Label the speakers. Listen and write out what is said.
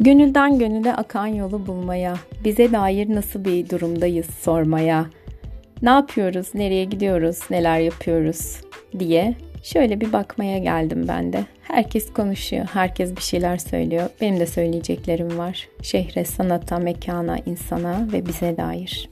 Speaker 1: Gönülden gönüle akan yolu bulmaya, bize dair nasıl bir durumdayız sormaya, ne yapıyoruz, nereye gidiyoruz, neler yapıyoruz diye şöyle bir bakmaya geldim ben de. Herkes konuşuyor, herkes bir şeyler söylüyor. Benim de söyleyeceklerim var. Şehre, sanata, mekana, insana ve bize dair.